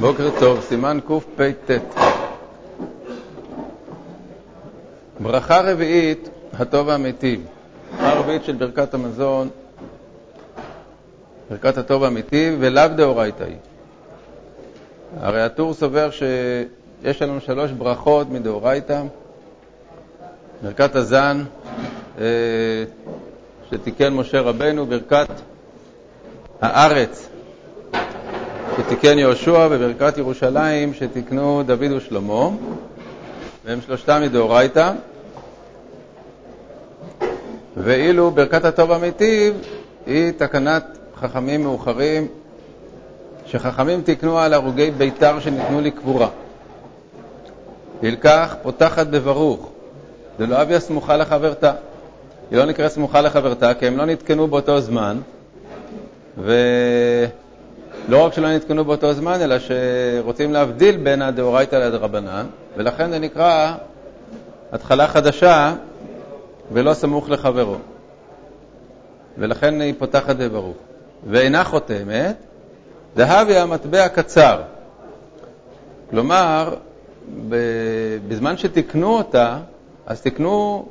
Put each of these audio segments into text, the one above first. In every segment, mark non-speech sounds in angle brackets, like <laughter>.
בוקר טוב, סימן קפ"ט. ברכה רביעית, הטוב והמיטיב. ברכה רביעית של ברכת המזון, ברכת הטוב והמיטיב, ולאו דאורייתא היא. הרי הטור סובר שיש לנו שלוש ברכות מדאורייתא, ברכת הזן, אה, שתיקן משה רבנו, ברכת הארץ, שתיקן יהושע, וברכת ירושלים, שתיקנו דוד ושלמה, והם שלושתם מדאורייתא. ואילו ברכת הטוב המיטיב היא תקנת חכמים מאוחרים, שחכמים תיקנו על הרוגי ביתר שניתנו לקבורה. ילקח פותחת בברוך, דלא אביה סמוכה לחברתה. היא לא נקראת סמוכה לחברתה, כי הם לא נתקנו באותו זמן, ולא רק שלא נתקנו באותו זמן, אלא שרוצים להבדיל בין הדאורייתא לדרבנן, ולכן זה נקרא התחלה חדשה ולא סמוך לחברו. ולכן היא פותחת בברוך. ואינה חותמת, דהבי המטבע קצר. כלומר, בזמן שתיקנו אותה, אז תיקנו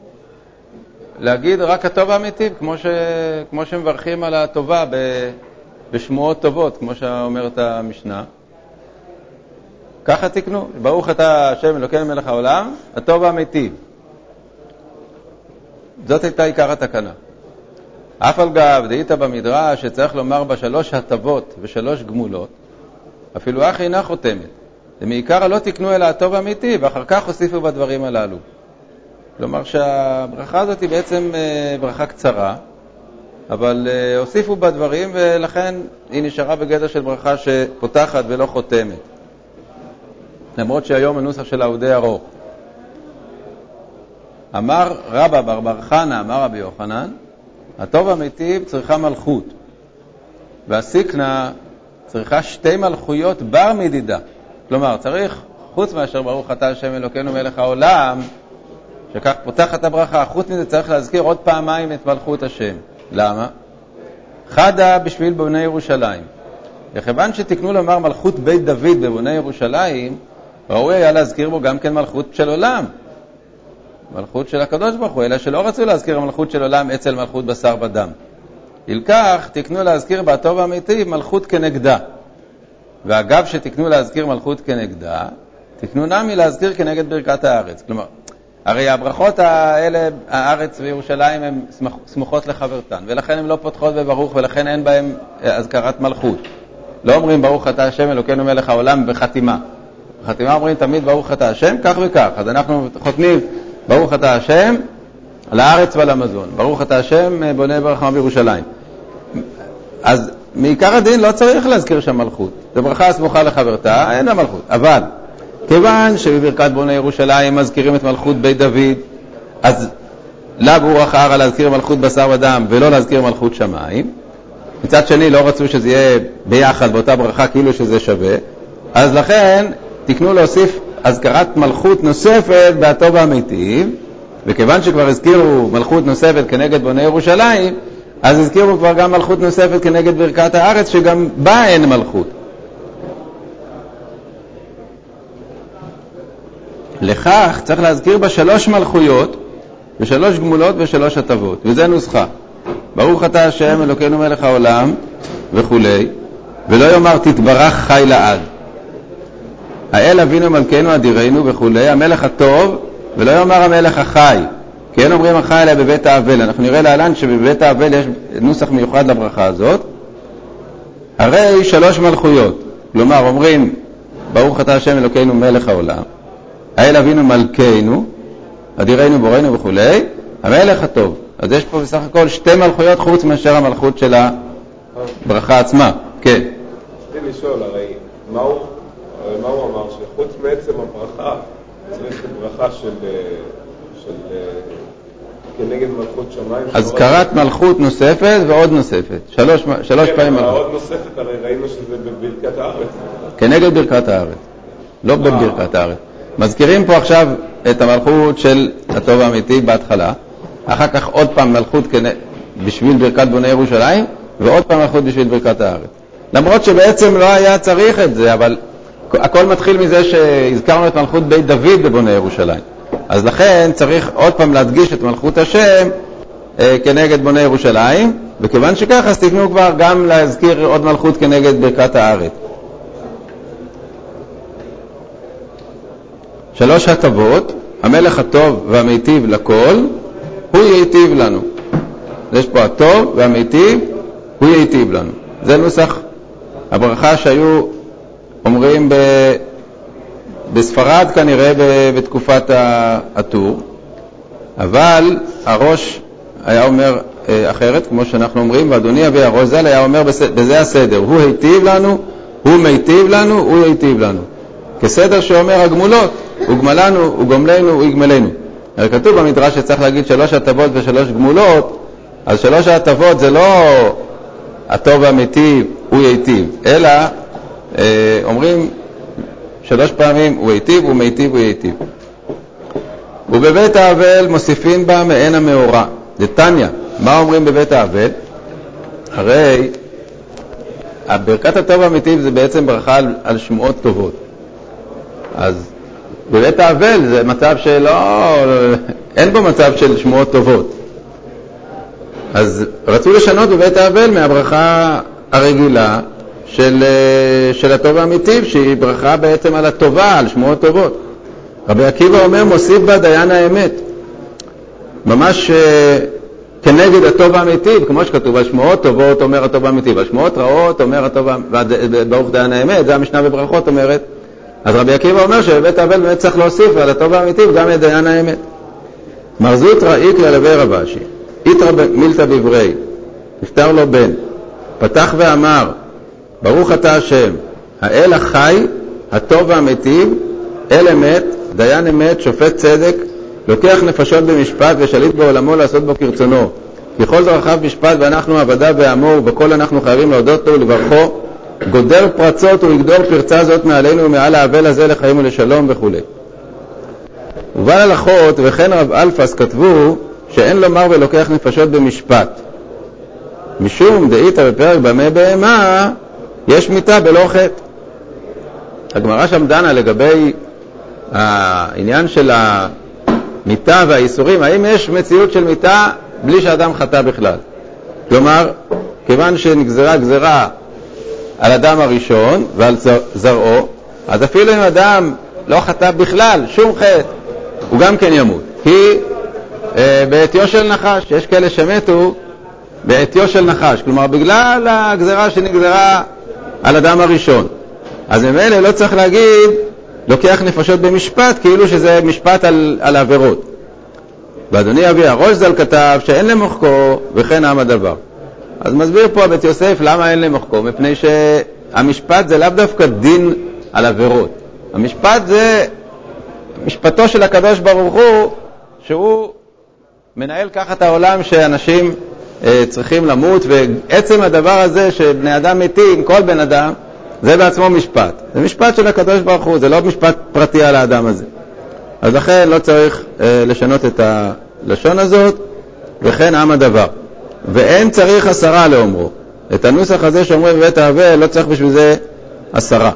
להגיד רק הטוב האמיתי, כמו, ש... כמו שמברכים על הטובה ב... בשמועות טובות, כמו שאומרת המשנה. ככה תקנו, ברוך אתה השם אלוקינו מלך העולם, הטוב האמיתי. זאת הייתה עיקר התקנה. אף על גב דהית במדרש שצריך לומר בה שלוש הטבות ושלוש גמולות, אפילו אך אינה חותמת. ומעיקר לא תקנו אלא הטוב האמיתי, ואחר כך הוסיפו בדברים הללו. כלומר שהברכה הזאת היא בעצם אה, ברכה קצרה, אבל אה, הוסיפו בה דברים ולכן היא נשארה בגדר של ברכה שפותחת ולא חותמת. למרות שהיום הנוסח שלה הוא די ארוך. אמר רבא בר בר חנא, אמר רבי יוחנן, הטוב המיטיב צריכה מלכות, והסיקנה צריכה שתי מלכויות בר מדידה. כלומר, צריך, חוץ מאשר ברוך אתה השם אלוקינו מלך העולם, שכך פותחת הברכה, חוץ מזה צריך להזכיר עוד פעמיים את מלכות השם. למה? חדה בשביל בוני ירושלים. וכיוון שתקנו לומר מלכות בית דוד בבוני ירושלים, ראוי היה להזכיר בו גם כן מלכות של עולם. מלכות של הקדוש ברוך הוא, אלא שלא רצו להזכיר מלכות של עולם אצל מלכות בשר ודם. ילקח, תקנו להזכיר בטוב האמיתי מלכות כנגדה. ואגב שתקנו להזכיר מלכות כנגדה, תקנו נמי להזכיר כנגד ברכת הארץ. כלומר, הרי הברכות האלה, הארץ וירושלים, הן סמוכות לחברתן, ולכן הן לא פותחות בברוך, ולכן אין בהן אה, אזכרת מלכות. לא אומרים ברוך אתה השם אלוקינו מלך העולם בחתימה. בחתימה אומרים תמיד ברוך אתה השם, כך וכך. אז אנחנו חותמים ברוך אתה השם ועל המזון. ברוך אתה השם אה, בונה ברכה בירושלים. אז מעיקר הדין לא צריך להזכיר שם מלכות. זו ברכה סמוכה לחברתה, אין לה מלכות. אבל כיוון שבברכת בוני ירושלים מזכירים את מלכות בית דוד, אז לאו הוא אחר להזכיר מלכות בשר ודם ולא להזכיר מלכות שמיים. מצד שני, לא רצו שזה יהיה ביחד באותה ברכה כאילו שזה שווה, אז לכן תקנו להוסיף אזכרת מלכות נוספת בהטוב והמיטיב, וכיוון שכבר הזכירו מלכות נוספת כנגד בוני ירושלים, אז הזכירו כבר גם מלכות נוספת כנגד ברכת הארץ, שגם בה אין מלכות. לכך צריך להזכיר בה שלוש מלכויות ושלוש גמולות ושלוש הטבות, וזה נוסחה. ברוך אתה השם אלוקינו מלך העולם וכולי, ולא יאמר תתברך חי לעד. האל אבינו מלכנו אדירנו וכולי, המלך הטוב, ולא יאמר המלך החי, כי אין אומרים החי אלא בבית האבל. אנחנו נראה להלן שבבית האבל יש נוסח מיוחד לברכה הזאת. הרי שלוש מלכויות, כלומר אומרים ברוך אתה השם אלוקינו מלך העולם, האל אבינו מלכנו, אדירנו בורנו וכולי, המלך הטוב. אז יש פה בסך הכל שתי מלכויות חוץ מאשר המלכות של הברכה עצמה. כן. רציתי לשאול, הרי מה הוא, הרי מה הוא אמר? שחוץ מעצם הברכה צריך ברכה של, של כנגד מלכות שמיים. אזכרת מלכות נוספת ועוד נוספת. שלוש, שלוש כן, פעמים מלכות. מלכות. עוד נוספת, הרי ראינו שזה בברכת הארץ. כנגד ברכת הארץ, לא בברכת הארץ. מזכירים פה עכשיו את המלכות של הטוב האמיתי בהתחלה, אחר כך עוד פעם מלכות בשביל ברכת בוני ירושלים, ועוד פעם מלכות בשביל ברכת הארץ. למרות שבעצם לא היה צריך את זה, אבל הכל מתחיל מזה שהזכרנו את מלכות בית דוד בבוני ירושלים. אז לכן צריך עוד פעם להדגיש את מלכות השם אה, כנגד בוני ירושלים, וכיוון שכך אז תתנו כבר גם להזכיר עוד מלכות כנגד ברכת הארץ. שלוש הטבות, המלך הטוב והמיטיב לכל, הוא ייטיב לנו. יש פה הטוב והמיטיב, הוא ייטיב לנו. זה נוסח הברכה שהיו אומרים ב... בספרד כנראה בתקופת הטור, אבל הראש היה אומר אה, אחרת, כמו שאנחנו אומרים, ואדוני אבי הראש ז"ל היה אומר בזה הסדר, הוא היטיב לנו, הוא מיטיב לנו, הוא ייטיב לנו. כסדר שאומר הגמולות, הוא גמלנו, הוא גומלנו, הוא יגמלנו. הרי כתוב במדרש שצריך להגיד שלוש הטבות ושלוש גמולות, אז שלוש ההטבות זה לא הטוב והמיטיב, הוא ייטיב, אלא אה, אומרים שלוש פעמים, הוא ייטיב, הוא מיטיב, הוא ייטיב. ובבית האבל מוסיפין בה מעין המאורע. דתניא, מה אומרים בבית האבל? הרי ברכת הטוב והמיטיב זה בעצם ברכה על, על שמועות טובות. אז בבית האבל זה מצב שלא, אין בו מצב של שמועות טובות. אז רצו לשנות בבית האבל מהברכה הרגילה של, של הטוב והמיטיב, שהיא ברכה בעצם על הטובה, על שמועות טובות. רבי עקיבא אומר, מוסיף בה דיין האמת. ממש אה, כנגד הטוב והמיטיב, כמו שכתוב, על שמועות טובות אומר הטוב והמיטיב, על שמועות רעות אומר הטוב, ברוך דיין האמת, זה המשנה בברכות אומרת. אז רבי עקיבא אומר שבבית האבל באמת צריך להוסיף על הטוב והמיטיב גם את דיין האמת. מר זוטרא איקרא לבי רבשי, איתרא מילתא בברי, נפטר לו בן, פתח ואמר, ברוך אתה השם, האל החי, הטוב והמיטיב, אל אמת, דיין אמת, שופט צדק, לוקח נפשות במשפט ושליט בעולמו לעשות בו כרצונו. בכל דרכיו משפט ואנחנו עבדיו ועמו ובכל אנחנו חייבים להודות לו ולברכו. גודר פרצות ויגדור פרצה זאת מעלינו ומעל האבל הזה לחיים ולשלום וכו'. ובעל הלכות וכן רב אלפס כתבו שאין לומר ולוקח נפשות במשפט. משום דאיתא בפרק במה בהמה יש מיתה בלא חטא. הגמרא שם דנה לגבי העניין של המיתה והאיסורים, האם יש מציאות של מיתה בלי שאדם חטא בכלל. כלומר, כיוון שנגזרה גזרה על אדם הראשון ועל זרעו, אז אפילו אם אדם לא חטא בכלל, שום חטא, הוא גם כן ימות. כי אה, בעטיו של נחש, יש כאלה שמתו בעטיו של נחש, כלומר בגלל הגזרה שנגזרה על אדם הראשון. אז ממילא לא צריך להגיד לוקח נפשות במשפט, כאילו שזה משפט על, על עבירות. ואדוני אבי הראש ז"ל כתב שאין למוחקו וכן עם הדבר. אז מסביר פה בית יוסף למה אין למוחקו, מפני שהמשפט זה לאו דווקא דין על עבירות. המשפט זה משפטו של הקדוש ברוך הוא, שהוא מנהל ככה את העולם שאנשים אה, צריכים למות, ועצם הדבר הזה שבני אדם מתים, כל בן אדם, זה בעצמו משפט. זה משפט של הקדוש ברוך הוא, זה לא משפט פרטי על האדם הזה. אז לכן לא צריך אה, לשנות את הלשון הזאת, וכן עם הדבר. ואין צריך עשרה לאומרו. את הנוסח הזה שאומרים בבית האבל, לא צריך בשביל זה עשרה.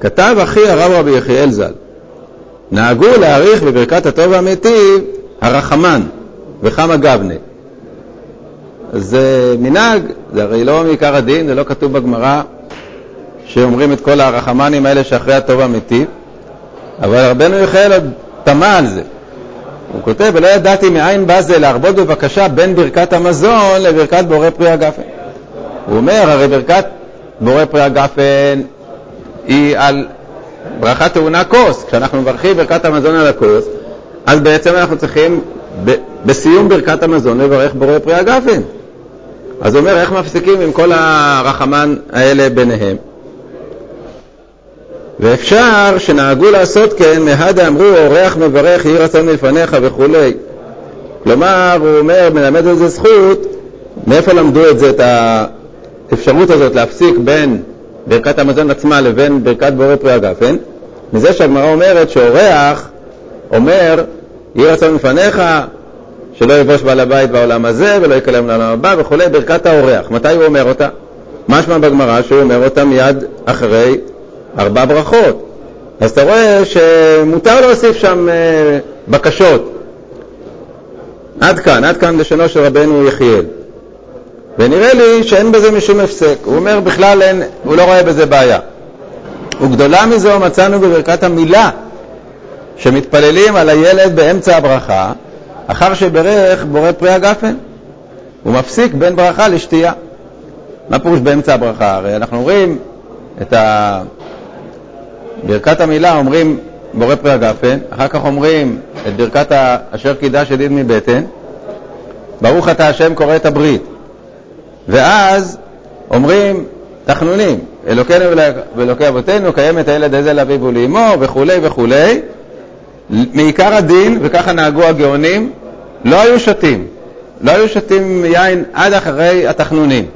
כתב אחי הרב רבי יחיאל ז"ל, נהגו להעריך בברכת הטוב והמיטיב הרחמן וכמה גבנה. זה מנהג, זה הרי לא מעיקר הדין, זה לא כתוב בגמרא שאומרים את כל הרחמנים האלה שאחרי הטוב והמיטיב, אבל רבנו יחיאל עוד תמה על זה. הוא כותב, ולא ידעתי מאין בא זה להרבות בבקשה בין ברכת המזון לברכת בורא פרי הגפן. הוא אומר, הרי ברכת בורא פרי הגפן היא על ברכה טעונה כוס. כשאנחנו מברכים ברכת המזון על הכוס, אז בעצם אנחנו צריכים ב- בסיום ברכת המזון לברך בורא פרי הגפן. אז הוא אומר, איך מפסיקים עם כל הרחמן האלה ביניהם? ואפשר שנהגו לעשות כן, מהדה אמרו, אורח מברך, יהי רצון מלפניך וכולי. כלומר, הוא אומר, מלמד על זה זכות, מאיפה למדו את זה, את האפשרות הזאת להפסיק בין ברכת המזון עצמה לבין ברכת בורא פרי הגפן? מזה שהגמרא אומרת שאורח אומר, יהי רצון מלפניך, שלא יבוש בעל הבית בעולם הזה ולא יקלם לעולם הבא וכולי, ברכת האורח. מתי הוא אומר אותה? משמע בגמרא שהוא אומר אותה מיד אחרי ארבע ברכות. אז אתה רואה שמותר להוסיף שם אה, בקשות. עד כאן, עד כאן לשונו של רבנו יחיאל. ונראה לי שאין בזה משום הפסק. הוא אומר בכלל אין, הוא לא רואה בזה בעיה. וגדולה מזו מצאנו בברכת המילה, שמתפללים על הילד באמצע הברכה, אחר שברך בורא פרי הגפן. הוא מפסיק בין ברכה לשתייה. מה פירוש באמצע הברכה? הרי אנחנו אומרים את ה... ברכת המילה אומרים בורא פרי הגפן, אחר כך אומרים את ברכת אשר קידש ידיד מבטן, ברוך אתה השם קורא את הברית. ואז אומרים תחנונים, אלוקינו ואלוקי אבותינו, קיים את הילד הזה לאביו ולאמו וכולי וכולי. מעיקר הדין, וככה נהגו הגאונים, לא היו שותים. לא היו שותים יין עד אחרי התחנונים.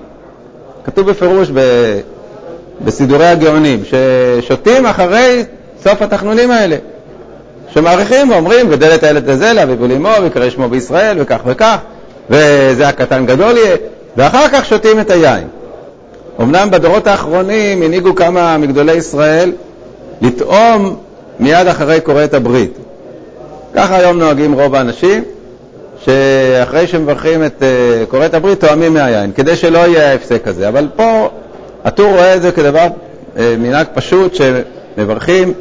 כתוב בפירוש. בסידורי הגאונים, ששותים אחרי סוף התחנונים האלה. שמעריכים ואומרים, גדל את הילד הזה לאביו ולאמו, ויקרא שמו בישראל, וכך וכך, וזה הקטן גדול יהיה, ואחר כך שותים את היין. אמנם בדורות האחרונים הנהיגו כמה מגדולי ישראל לטעום מיד אחרי כורת הברית. ככה היום נוהגים רוב האנשים, שאחרי שמברכים את uh, כורת הברית טועמים מהיין, כדי שלא יהיה ההפסק הזה. אבל פה הטור רואה את זה כדבר, uh, מנהג פשוט, שמברכים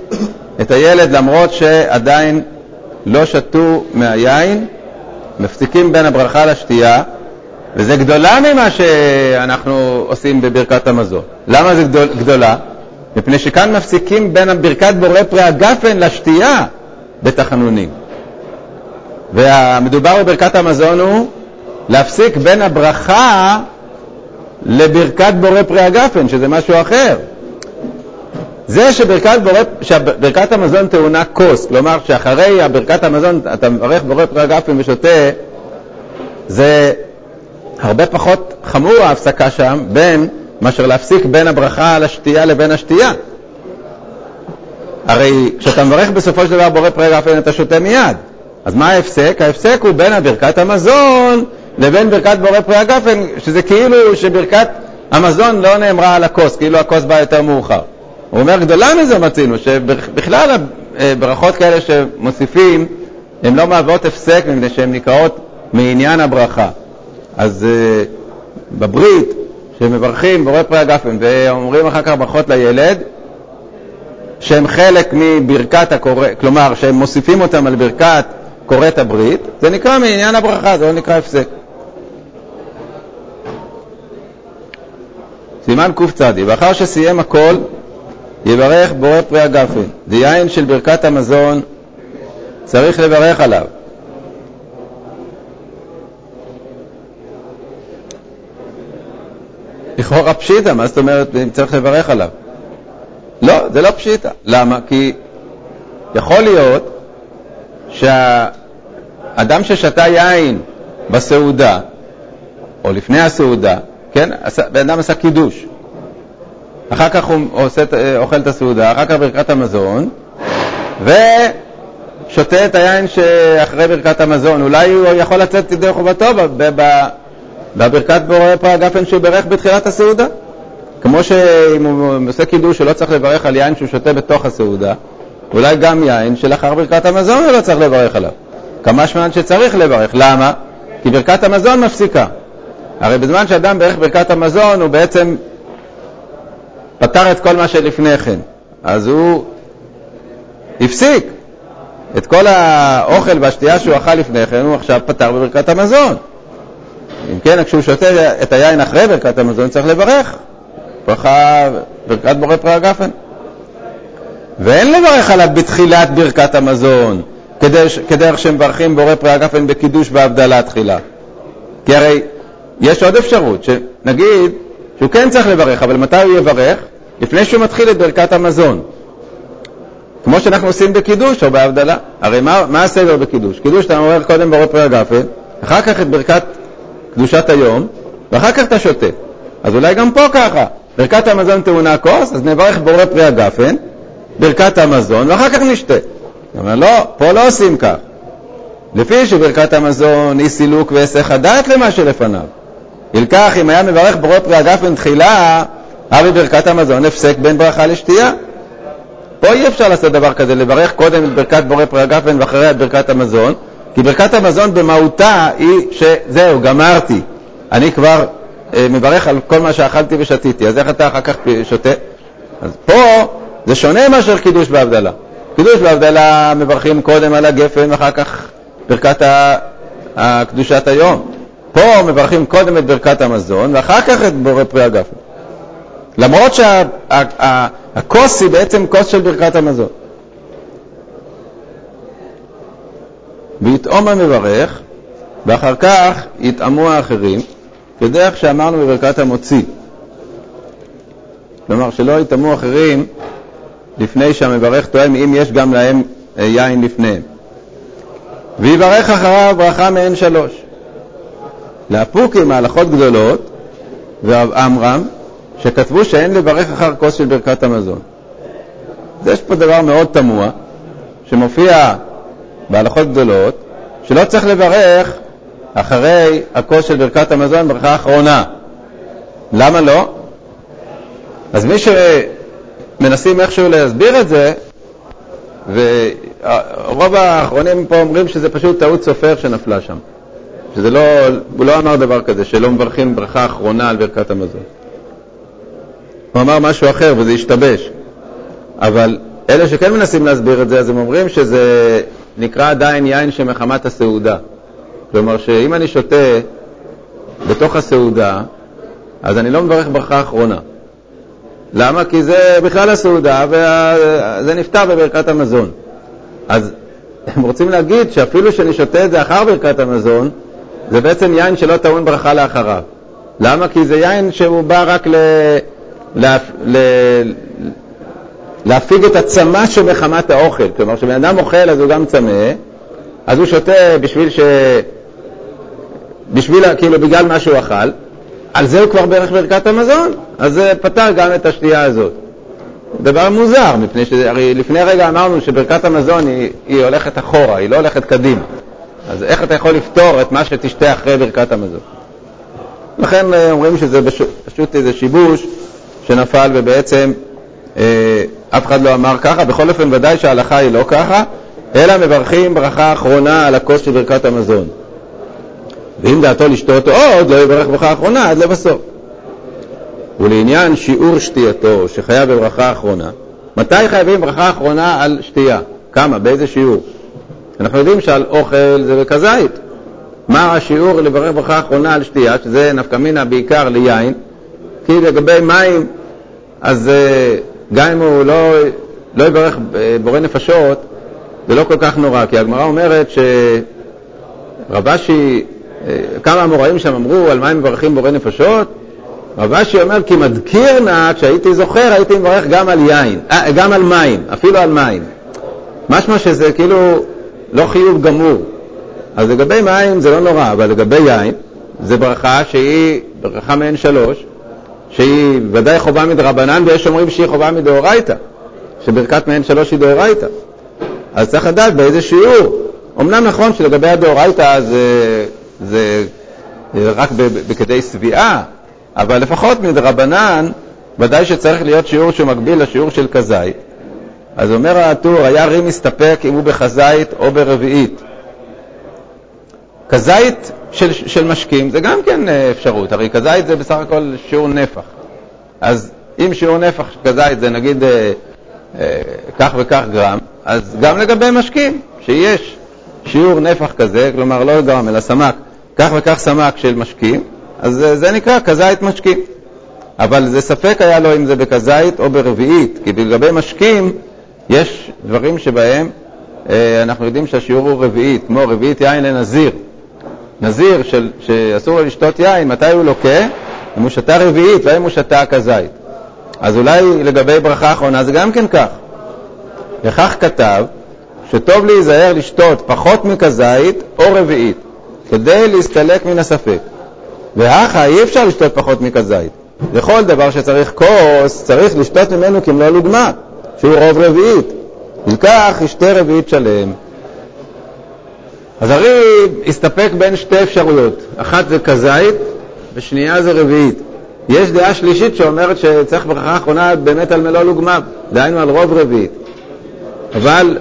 את הילד למרות שעדיין לא שתו מהיין, מפסיקים בין הברכה לשתייה, וזה גדולה ממה שאנחנו עושים בברכת המזון. למה זה גדול, גדולה? מפני שכאן מפסיקים בין ברכת בורא פרי הגפן לשתייה בתחנונים. והמדובר בברכת המזון הוא להפסיק בין הברכה לברכת בורא פרי הגפן, שזה משהו אחר. זה שברכת, בורא, שברכת המזון טעונה כוס, כלומר שאחרי ברכת המזון אתה מברך בורא פרי הגפן ושותה, זה הרבה פחות חמור ההפסקה שם בין מאשר להפסיק בין הברכה לשתייה לבין השתייה. הרי כשאתה מברך בסופו של דבר בורא פרי גפן אתה שותה מיד. אז מה ההפסק? ההפסק הוא בין ברכת המזון לבין ברכת בורא פרי הגפן, שזה כאילו שברכת המזון לא נאמרה על הכוס, כאילו הכוס באה יותר מאוחר. הוא אומר, גדולה מזה מצינו, שבכלל ברכות כאלה שמוסיפים, הן לא מהוות הפסק מפני שהן נקראות מעניין הברכה. אז uh, בברית, שמברכים בורא פרי הגפן ואומרים אחר כך ברכות לילד, שהם חלק מברכת הקורא, כלומר שהם מוסיפים אותם על ברכת כורת הברית, זה נקרא מעניין הברכה, זה לא נקרא הפסק. סימן קצ, ואחר שסיים הכל, יברך בורא פרי הגפן. זה יין של ברכת המזון, צריך לברך עליו. לכאורה פשיטה, מה זאת אומרת צריך לברך עליו? לא, זה לא פשיטה. למה? כי יכול להיות שהאדם ששתה יין בסעודה, או לפני הסעודה, כן, בן אדם עשה קידוש, אחר כך הוא עושה, אוכל את הסעודה, אחר כך ברכת המזון, ושותה את היין שאחרי ברכת המזון. אולי הוא יכול לצאת ידי חובתו בברכת בורא פרי הגפן שהוא בירך בתחילת הסעודה. כמו שאם הוא עושה קידוש הוא לא צריך לברך על יין שהוא שותה בתוך הסעודה, אולי גם יין שלאחר ברכת המזון הוא לא צריך לברך עליו. כמה שמען שצריך לברך. למה? כי ברכת המזון מפסיקה. הרי בזמן שאדם בירך ברכת המזון הוא בעצם פתר את כל מה שלפני כן. אז הוא הפסיק את כל האוכל והשתייה שהוא אכל לפני כן, הוא עכשיו פתר בברכת המזון. אם כן, כשהוא שותה את היין אחרי ברכת המזון, צריך לברך. ברכה, ברכת בורא פרי הגפן. ואין לברך עליו בתחילת ברכת המזון, כדרך שמברכים בורא פרי הגפן בקידוש והבדלה תחילה. כי הרי יש עוד אפשרות, שנגיד שהוא כן צריך לברך, אבל מתי הוא יברך? לפני שהוא מתחיל את ברכת המזון. כמו שאנחנו עושים בקידוש או בהבדלה. הרי מה, מה הסדר בקידוש? קידוש אתה אומר קודם בורא פרי הגפן, אחר כך את ברכת קדושת היום, ואחר כך אתה שותה. אז אולי גם פה ככה, ברכת המזון טעונה כוס, אז נברך בורא פרי הגפן, ברכת המזון, ואחר כך נשתה. אומר, לא, פה לא עושים כך. לפי שברכת המזון היא סילוק והיסח הדעת למה שלפניו. ילקח אם היה מברך בורא פרי הגפן תחילה, אבי ברכת המזון הפסק בין ברכה לשתייה. פה אי אפשר לעשות דבר כזה, לברך קודם את ברכת בורא פרי הגפן ואחריה את ברכת המזון, כי ברכת המזון במהותה היא שזהו, גמרתי. אני כבר אה, מברך על כל מה שאכלתי ושתיתי, אז איך אתה אחר כך שותה? אז פה זה שונה מאשר קידוש בהבדלה. קידוש בהבדלה מברכים קודם על הגפן ואחר כך ברכת קדושת היום. פה מברכים קודם את ברכת המזון ואחר כך את בורא פרי הגפן. למרות שהכוס היא בעצם כוס של ברכת המזון. ויטעום המברך, ואחר כך יטעמו האחרים, כדרך שאמרנו בברכת המוציא. כלומר, שלא יטעמו אחרים לפני שהמברך טועם, אם יש גם להם אה, יין לפניהם. ויברך אחריו ברכה מעין שלוש. לאפוקים מהלכות גדולות, ורב עמרם, שכתבו שאין לברך אחר כוס של ברכת המזון. אז יש פה דבר מאוד תמוה, שמופיע בהלכות גדולות, שלא צריך לברך אחרי הכוס של ברכת המזון ברכה אחרונה. למה לא? אז מי שמנסים איכשהו להסביר את זה, ורוב האחרונים פה אומרים שזה פשוט טעות סופר שנפלה שם. שזה לא, הוא לא אמר דבר כזה, שלא מברכים ברכה אחרונה על ברכת המזון. הוא אמר משהו אחר וזה השתבש. אבל אלה שכן מנסים להסביר את זה, אז הם אומרים שזה נקרא עדיין יין שמחמת הסעודה. כלומר שאם אני שותה בתוך הסעודה, אז אני לא מברך ברכה אחרונה. למה? כי זה בכלל הסעודה וזה נפתר בברכת המזון. אז הם רוצים להגיד שאפילו שאני שותה את זה אחר ברכת המזון, זה בעצם יין שלא טעון ברכה לאחריו. למה? כי זה יין שהוא בא רק ל... לה... ל... להפיג את הצמא שבחמת האוכל. כלומר, כשבן אדם אוכל אז הוא גם צמא, אז הוא שותה בשביל ש... בשביל, כאילו, בגלל מה שהוא אכל, על זה הוא כבר בערך ברכת המזון, אז זה פתר גם את השתייה הזאת. דבר מוזר, מפני שהרי לפני רגע אמרנו שברכת המזון היא, היא הולכת אחורה, היא לא הולכת קדימה. אז איך אתה יכול לפתור את מה שתשתה אחרי ברכת המזון? לכן אה, אומרים שזה פשוט איזה שיבוש שנפל ובעצם אה, אף אחד לא אמר ככה, בכל אופן ודאי שההלכה היא לא ככה, אלא מברכים ברכה אחרונה על הכוס של ברכת המזון. ואם דעתו לשתות עוד, לא יברך ברכה אחרונה עד לבסוף. ולעניין שיעור שתייתו, שחייב בברכה אחרונה, מתי חייבים ברכה אחרונה על שתייה? כמה? באיזה שיעור? אנחנו יודעים שעל אוכל זה בכזית. מה השיעור לברך ברכה אחרונה על שתייה, שזה נפקא מינה בעיקר ליין, כי לגבי מים, אז אה, גם אם הוא לא, לא יברך אה, בורא נפשות, זה לא כל כך נורא, כי הגמרא אומרת שרבשי כמה המוראים שם אמרו על מה הם מברכים בורא נפשות? רב אשי אומר, כי מדקיר נא, כשהייתי זוכר, הייתי מברך גם על יין, אה, גם על מים, אפילו על מים. משמע שזה כאילו לא חיוב גמור. אז לגבי מים זה לא נורא, אבל לגבי יין, זה ברכה שהיא ברכה מעין שלוש, שהיא ודאי חובה מדרבנן, ויש אומרים שהיא חובה מדאורייתא, שברכת מעין שלוש היא דאורייתא. אז צריך לדעת באיזה שיעור. אמנם נכון שלגבי הדאורייתא זה זה רק בכדי שביעה, אבל לפחות מדרבנן, ודאי שצריך להיות שיעור שמקביל לשיעור של כזית. אז אומר הטור, היה רי מסתפק אם הוא בכזית או ברביעית. כזית של, של משקים זה גם כן אה, אפשרות, הרי כזית זה בסך הכל שיעור נפח. אז אם שיעור נפח כזית זה נגיד אה, אה, כך וכך גרם, אז גם לגבי משקים, שיש שיעור נפח כזה, כלומר לא גרם אלא סמ"ק, כך וכך סמ"ק של משקים, אז זה, זה נקרא כזית משקים. אבל זה ספק היה לו אם זה בכזית או ברביעית, כי לגבי משקים יש דברים שבהם אה, אנחנו יודעים שהשיעור הוא רביעית, כמו רביעית יין לנזיר. נזיר של, שאסור לו לשתות יין, מתי הוא לוקה? אם הוא שתה רביעית, לא אם הוא שתה כזית. אז אולי לגבי ברכה אחרונה זה גם כן כך. וכך כתב שטוב להיזהר לשתות פחות מכזית או רביעית. כדי להסתלק מן הספק. והכה אי אפשר לשתות פחות מכזית. לכל דבר שצריך כוס, צריך לשתות ממנו כמלוא לוגמה, שהוא רוב רביעית. ייקח ישתה רביעית שלם. אז הרי הסתפק בין שתי אפשרויות, אחת זה כזית ושנייה זה רביעית. יש דעה שלישית שאומרת שצריך ברכה אחרונה באמת על מלוא לוגמיו, דהיינו על רוב רביעית. אבל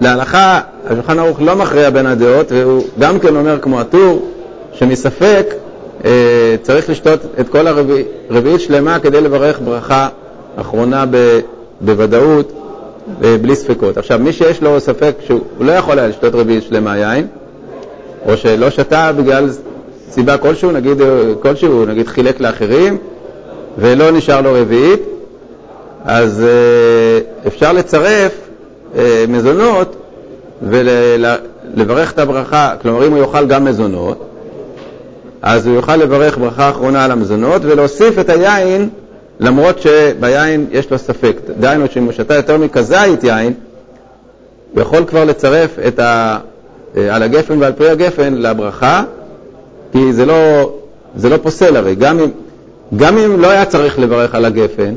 להלכה, השולחן ערוך לא מכריע בין הדעות, והוא גם כן אומר כמו הטור, שמספק אה, צריך לשתות את כל הרביעית שלמה כדי לברך ברכה אחרונה ב, בוודאות, אה, בלי ספקות. עכשיו, מי שיש לו ספק שהוא לא יכול היה לשתות רביעית שלמה יין, או שלא שתה בגלל סיבה כלשהו, נגיד כלשהו, נגיד חילק לאחרים, ולא נשאר לו רביעית, אז אה, אפשר לצרף אה, מזונות ולברך את הברכה, כלומר אם הוא יאכל גם מזונות, אז הוא יוכל לברך ברכה אחרונה על המזונות ולהוסיף את היין למרות שביין יש לו ספק. דהיינו שאם הוא שתה יותר מכזית יין, הוא יכול כבר לצרף את ה... אה, על הגפן ועל פרי הגפן לברכה, כי זה לא, זה לא פוסל הרי. גם אם, גם אם לא היה צריך לברך על הגפן,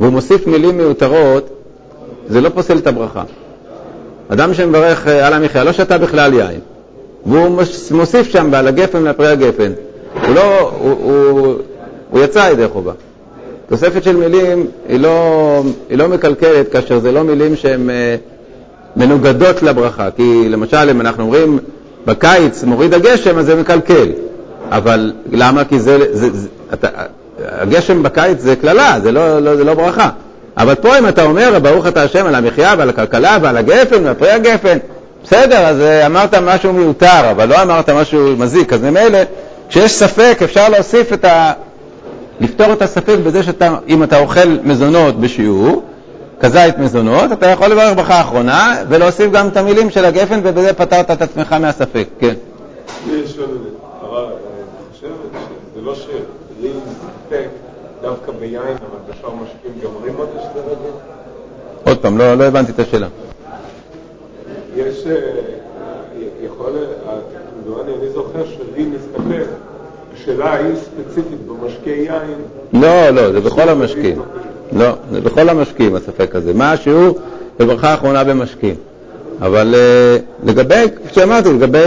והוא מוסיף מילים מיותרות, זה לא פוסל את הברכה. אדם שמברך אה, על המחיה לא שתה בכלל יין, והוא מוסיף שם בעל הגפן לפרי הגפן. הוא לא, הוא, הוא, הוא יצא ידי חובה. תוספת של מילים היא לא, היא לא מקלקלת כאשר זה לא מילים שהן אה, מנוגדות לברכה. כי למשל, אם אנחנו אומרים בקיץ מוריד הגשם, אז זה מקלקל. אבל למה? כי זה, זה, זה אתה, הגשם בקיץ זה קללה, זה לא, לא, זה לא ברכה. אבל פה אם אתה אומר, ברוך אתה השם על המחיה ועל הכלכלה ועל הגפן ועל פרי הגפן, בסדר, אז אה, אמרת משהו מיותר, אבל לא אמרת משהו מזיק, אז ממילא, כשיש ספק אפשר להוסיף את ה... לפתור את הספק בזה שאם אתה אוכל מזונות בשיעור, כזית מזונות, אתה יכול לברך ברכה אחרונה ולהוסיף גם את המילים של הגפן ובזה פתרת את עצמך מהספק, כן. יש עוד הרב, אני חושב שזה לא שלי מספק דווקא ביין, אבל בשאר משקים גם רימות יש לרגע? עוד פעם, לא, לא הבנתי את השאלה. יש, אה, יכול, אני זוכר שלי מסתפק השאלה היא ספציפית במשקי יין. לא, לא, זה בכל המשקים. לא, זה בכל המשקים הספק הזה. מה השיעור בברכה האחרונה במשקים? אבל uh, לגבי, כפי שאמרתי, לגבי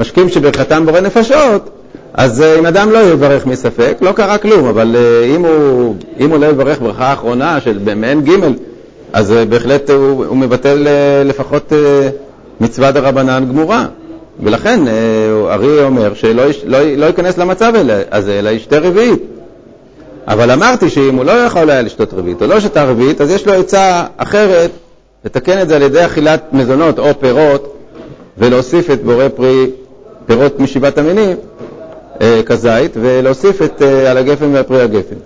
משקים שברכתם בורא נפשות, אז uh, אם אדם לא יברך מספק, לא קרה כלום, אבל uh, אם, הוא, אם הוא לא יברך ברכה האחרונה של מעין ג', אז בהחלט הוא, הוא מבטל לפחות מצווה דרבנן גמורה. ולכן ארי אומר שלא לא, לא ייכנס למצב הזה, אלא ישתה רביעית. אבל אמרתי שאם הוא לא יכול היה לשתות רביעית או לא שתה רביעית, אז יש לו עצה אחרת לתקן את זה על ידי אכילת מזונות או פירות ולהוסיף את בורא פרי, פירות משבעת המינים, אה, כזית, ולהוסיף את אה, על הגפן והפרי הגפן.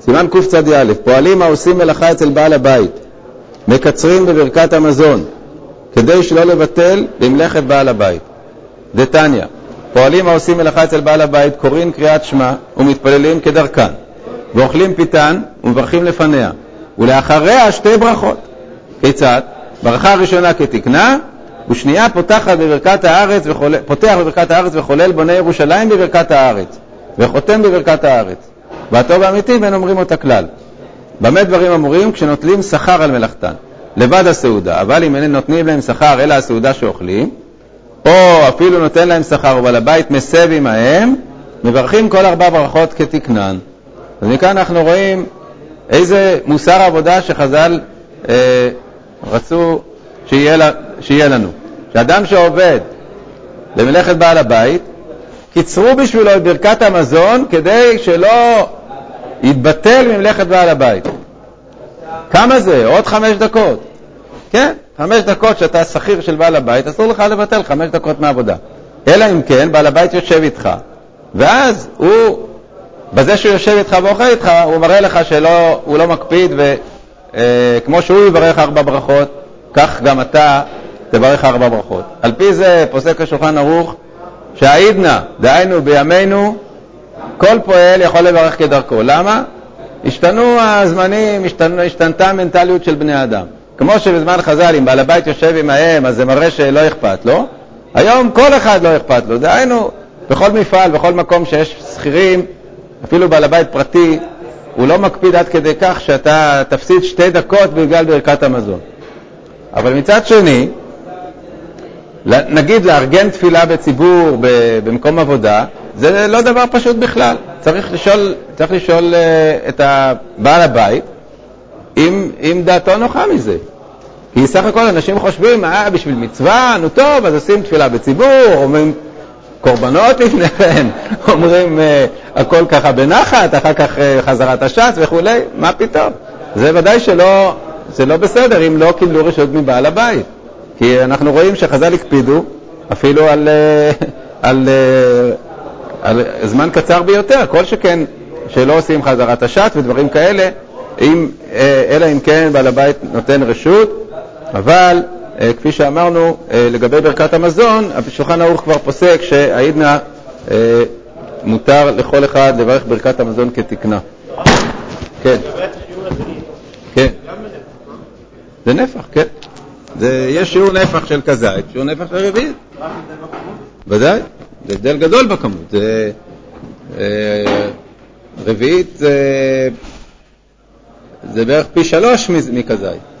סימן קצ"א, פועלים העושים מלאכה אצל בעל הבית, מקצרים בברכת המזון, כדי שלא לבטל למלאכת בעל הבית. דתניא, פועלים העושים מלאכה אצל בעל הבית קוראים קריאת שמע ומתפללים כדרכן, ואוכלים פיתן ומברכים לפניה, ולאחריה שתי ברכות. כיצד? ברכה ראשונה כתקנה, ושנייה פותחת בברכת הארץ וחולל, פותח בברכת הארץ וחולל בוני ירושלים בברכת הארץ, וחותם בברכת הארץ. והטוב האמיתי ואין אומרים אותה כלל. במה דברים אמורים? כשנוטלים שכר על מלאכתן. לבד הסעודה, אבל אם אינם נותנים להם שכר אלא הסעודה שאוכלים, או אפילו נותן להם שכר ובעל הבית מסב עמהם, מברכים כל ארבע ברכות כתקנן. אז מכאן אנחנו רואים איזה מוסר עבודה שחז"ל אה, רצו שיהיה, שיהיה לנו. שאדם שעובד למלאכת בעל הבית, קיצרו בשבילו את ברכת המזון כדי שלא יתבטל ממלאכת בעל הבית. כמה זה? עוד חמש דקות. כן, חמש דקות שאתה שכיר של בעל הבית, אסור לך לבטל חמש דקות מעבודה. אלא אם כן, בעל הבית יושב איתך, ואז הוא, בזה שהוא יושב איתך ואוכל איתך, הוא מראה לך שהוא לא מקפיד, וכמו אה, שהוא יברך ארבע ברכות, כך גם אתה תברך ארבע ברכות. על פי זה פוסק השולחן ערוך שהעידנא, דהיינו בימינו, כל פועל יכול לברך כדרכו. למה? השתנו הזמנים, השתנו, השתנתה המנטליות של בני אדם. כמו שבזמן חז"ל, אם בעל הבית יושב עם האם, אז זה מראה שלא אכפת לו. היום כל אחד לא אכפת לו. דהיינו, בכל מפעל, בכל מקום שיש שכירים, אפילו בעל הבית פרטי, הוא לא מקפיד עד כדי כך שאתה תפסיד שתי דקות בגלל ברכת המזון. אבל מצד שני, נגיד לארגן תפילה בציבור במקום עבודה, זה לא דבר פשוט בכלל. צריך לשאול, צריך לשאול uh, את בעל הבית אם, אם דעתו נוחה מזה. כי סך הכל אנשים חושבים, אה, בשביל מצווה, נו טוב, אז עושים תפילה בציבור, אומרים קורבנות לפני כן, <laughs> אומרים uh, הכל ככה בנחת, אחר כך uh, חזרת הש"ס וכולי, מה פתאום? זה ודאי שלא, זה לא בסדר אם לא קיבלו רשות מבעל הבית. כי אנחנו רואים שחז"ל הקפידו אפילו על, אה, <laughs> על, על, על זמן קצר ביותר, כל שכן שלא עושים חזרת השת ודברים כאלה, אם, אלא אם כן בעל הבית נותן רשות, אבל אה, כפי שאמרנו, אה, לגבי ברכת המזון, השולחן ערוך כבר פוסק שהעידנא אה, מותר לכל אחד לברך ברכת המזון כתקנה. כן. כן. זה נפח, כן. זה, יש שיעור נפח של כזית, שיעור נפח של רביעית. ודאי, זה הבדל גדול בכמות. זה, אה, רביעית זה, זה בערך פי שלוש מכזית.